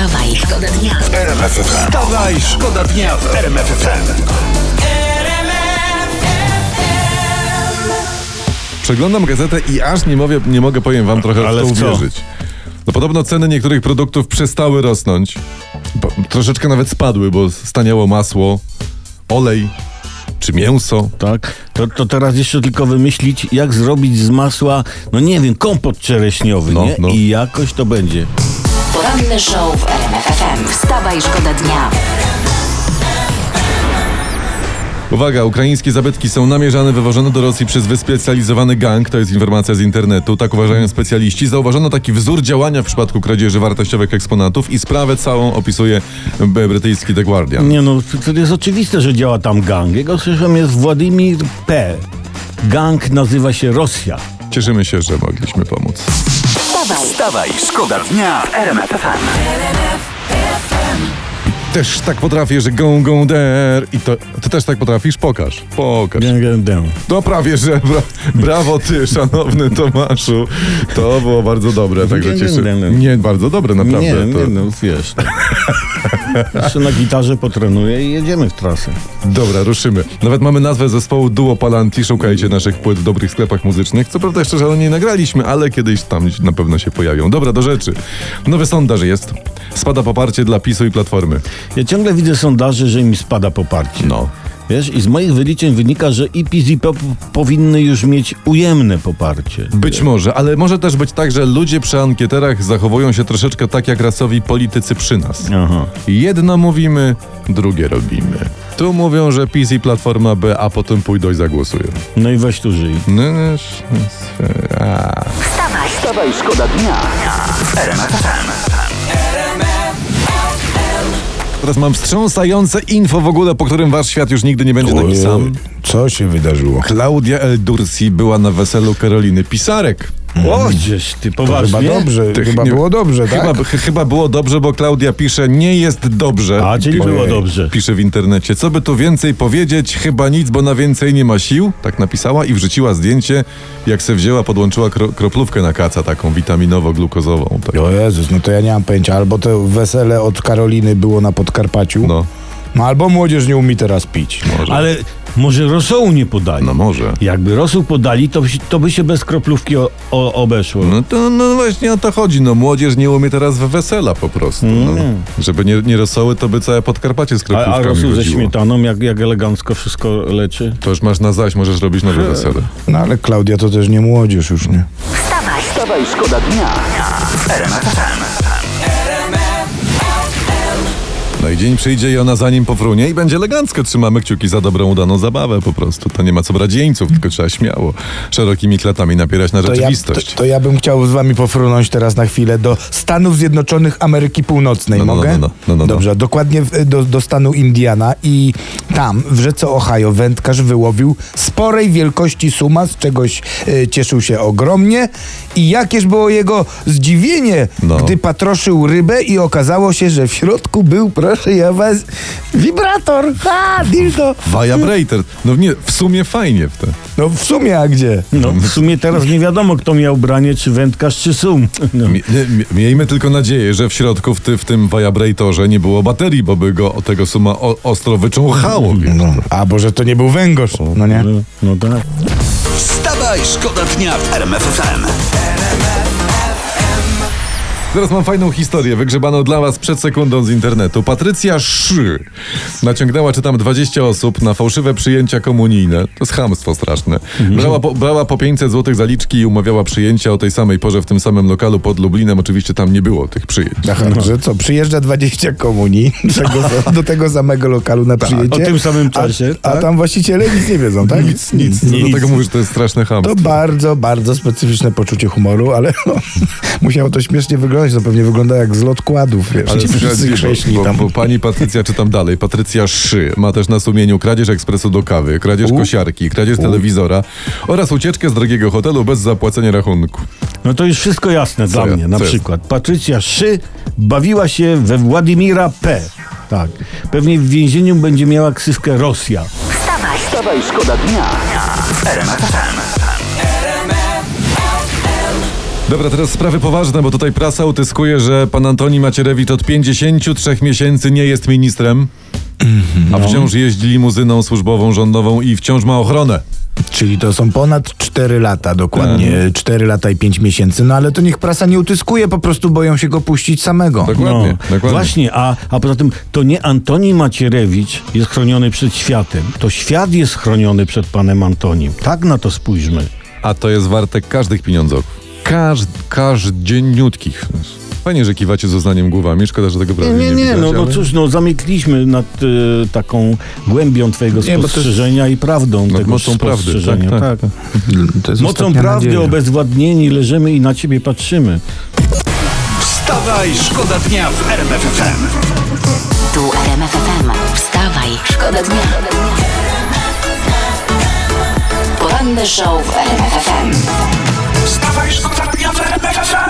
Wstawaj, szkoda dnia. Wstawaj, szkoda dnia w RMF FM. Przeglądam gazetę i aż nie, mogę, nie mogę, powiem wam, trochę Ale w to w co? uwierzyć. No podobno ceny niektórych produktów przestały rosnąć. Bo, troszeczkę nawet spadły, bo staniało masło, olej czy mięso. Tak? To, to teraz jeszcze tylko wymyślić, jak zrobić z masła, no nie wiem, kompot czereśniowy, No, nie? no. I jakoś to będzie. Poranny show w RMF FM. Wstawaj, szkoda dnia. Uwaga, ukraińskie zabytki są namierzane, wywożone do Rosji przez wyspecjalizowany gang. To jest informacja z internetu. Tak uważają specjaliści. Zauważono taki wzór działania w przypadku kradzieży wartościowych eksponatów i sprawę całą opisuje brytyjski The Guardian. Nie no, to, jest oczywiste, że działa tam gang. Jego szefem jest Władimir P. Gang nazywa się Rosja. Cieszymy się, że mogliśmy pomóc. Wstawaj, Wstawaj, szkoda dnia w RMF FM. Też tak potrafię, że gą, gą, der. I to, ty też tak potrafisz? Pokaż. Pokaż. No prawie, że bra, brawo ty, szanowny Tomaszu. To było bardzo dobre, także cieszę. nie, bardzo dobre, naprawdę. Nie, to... nie, no wiesz. Jeszcze na gitarze potrenuję i jedziemy w trasę. Dobra, ruszymy. Nawet mamy nazwę zespołu Duo Palanti. Szukajcie naszych płyt w dobrych sklepach muzycznych. Co prawda jeszcze żadnej nie nagraliśmy, ale kiedyś tam na pewno się pojawią. Dobra, do rzeczy. Nowy sondaż jest. Spada poparcie dla PiSu i Platformy. Ja ciągle widzę sondaże, że mi spada poparcie. No. Wiesz, i z moich wyliczeń wynika, że i PiS i PO powinny już mieć ujemne poparcie. Być może, ale może też być tak, że ludzie przy ankieterach zachowują się troszeczkę tak jak rasowi politycy przy nas. Aha. Jedno mówimy, drugie robimy. Tu mówią, że PiS i Platforma B, a potem pójdą i zagłosują. No i weź tu żyj. No, no, a. wstawaj, Wstawaj, szkoda dnia FM. Teraz mam wstrząsające info w ogóle, po którym wasz świat już nigdy nie będzie taki sam. Co się wydarzyło? Klaudia El Dursi była na weselu Karoliny Pisarek. O, gdzieś ty poważnie? chyba dobrze, Ty- chyba nie- było dobrze, tak? Chyba, ch- chyba było dobrze, bo Klaudia pisze, nie jest dobrze. A, czyli Pi- było dobrze. Pisze w internecie, co by tu więcej powiedzieć, chyba nic, bo na więcej nie ma sił, tak napisała i wrzuciła zdjęcie, jak se wzięła, podłączyła kro, kroplówkę na kaca, taką witaminowo-glukozową. Tak. O Jezus, no to ja nie mam pojęcia. Albo to wesele od Karoliny było na Podkarpaciu, no, No, albo młodzież nie umie teraz pić. może. Ale może rosołu nie podali. No może. Jakby rosół podali, to, by się- to by się bez kroplówki o, o, obeszło. No to no właśnie o to chodzi, no młodzież nie umie teraz w wesela po prostu. No. Żeby nie, nie rosoły, to by całe Podkarpacie z a, kroplówkami a rosół ze śmietaną, jak, jak elegancko wszystko leczy. To już masz na zaś, możesz robić nowe wesele. No ale Klaudia to też nie młodzież już, nie? wstawaj, Wstawaj, szkoda dnia w dzień przyjdzie i ona za nim pofrunie i będzie elegancko. Trzymamy kciuki za dobrą, udaną zabawę po prostu. To nie ma co brać jeńców, tylko trzeba śmiało, szerokimi klatami napierać na To ja, to, rzeczywistość. to ja bym chciał z wami pofrunąć teraz na chwilę do Stanów Zjednoczonych Ameryki Północnej. No, no, Mogę? no, no, no, no, no. Dobrze, dokładnie do, do stanu Indiana i tam w rzece Ohio wędkarz wyłowił sporej wielkości suma, z czegoś e, cieszył się ogromnie i jakież było jego zdziwienie, No. gdy patroszył rybę i okazało się, że w środku był, proszę ja was, wibrator. A, dildo. Vibrator. No nie, w sumie fajnie w te. No w sumie, a gdzie? No, w sumie teraz nie wiadomo, kto miał branie, czy wędkarz, czy sum. No. Mie- miejmy tylko nadzieję, że w środku w, ty, w tym vibratorze nie było baterii, bo by go tego suma o, ostro wycząchało. No, a bo że to nie był węgorz, no nie? No, no tak. Wstawaj, szkoda dnia w RMF FM. Teraz mam fajną historię, wygrzebaną dla was przed sekundą z internetu. Patrycja Szy naciągnęła, czy tam 20 osób na fałszywe przyjęcia komunijne. To jest chamstwo straszne. Brała po, brała po 500 zł zaliczki i umawiała przyjęcia o tej samej porze w tym samym lokalu pod Lublinem. Oczywiście tam nie było tych przyjęć. Aha, że co, przyjeżdża 20 komunii do tego, do tego samego lokalu na przyjęcie. o tym samym czasie, A, a tak? tam właściciele nic nie wiedzą, tak? Nic, nic. No, dlatego mówię, że to jest straszne To chamstwo. bardzo, bardzo specyficzne poczucie humoru, ale no, musiało to śmiesznie wyglądać. To pewnie wygląda jak zlot kładów, wiesz. Ale ci wszyscy bo, tam. bo, bo pani Patrycja, czytam dalej, Patrycja Szy ma też na sumieniu kradzież ekspresu do kawy, kradzież U. kosiarki, kradzież telewizora oraz ucieczkę z drogiego hotelu bez zapłacenia rachunku. No to już wszystko jasne dla ja- mnie. Na co jest? przykład Patrycja Szy bawiła się we Władimira P. Tak. Pewnie w więzieniu będzie miała ksywkę Rosja. wstawaj, Wstawaj, szkoda dnia FM. Dobra, teraz sprawy poważne, bo tutaj prasa utyskuje, że pan Antoni Macierewicz od 53 miesięcy nie jest ministrem, a wciąż jeździ limuzyną służbową, rządową i wciąż ma ochronę. Czyli to są ponad 4 lata, dokładnie Tak. 4 lata i 5 miesięcy. No ale to niech prasa nie utyskuje, po prostu boją się go puścić samego. Dokładnie, dokładnie. No, Właśnie, a, a poza tym to nie Antoni Macierewicz jest chroniony przed światem, to świat jest chroniony przed panem Antonim. Tak na to spójrzmy. A to jest warte każdych pieniądzów. Każd, każdzieniutkich. Fajnie, że kiwacie z uznaniem głowami. Szkoda, że tego prawie nie, nie, nie, widać, no, no ale- cóż, no zamykliśmy nad e, taką głębią twojego Nie, to jest- spostrzeżenia i prawdą Nad tego mocą prawdy, spostrzeżenia. tak, Tak, tak, To jest Mocą prawdy nadzieja. obezwładnieni leżymy i na ciebie patrzymy. Wstawaj, szkoda dnia w RMF FM. Tu RMF FM. Wstawaj, szkoda dnia. Poranny show w RMF FM. Wstawaj, szkoda dnia w RMF FM.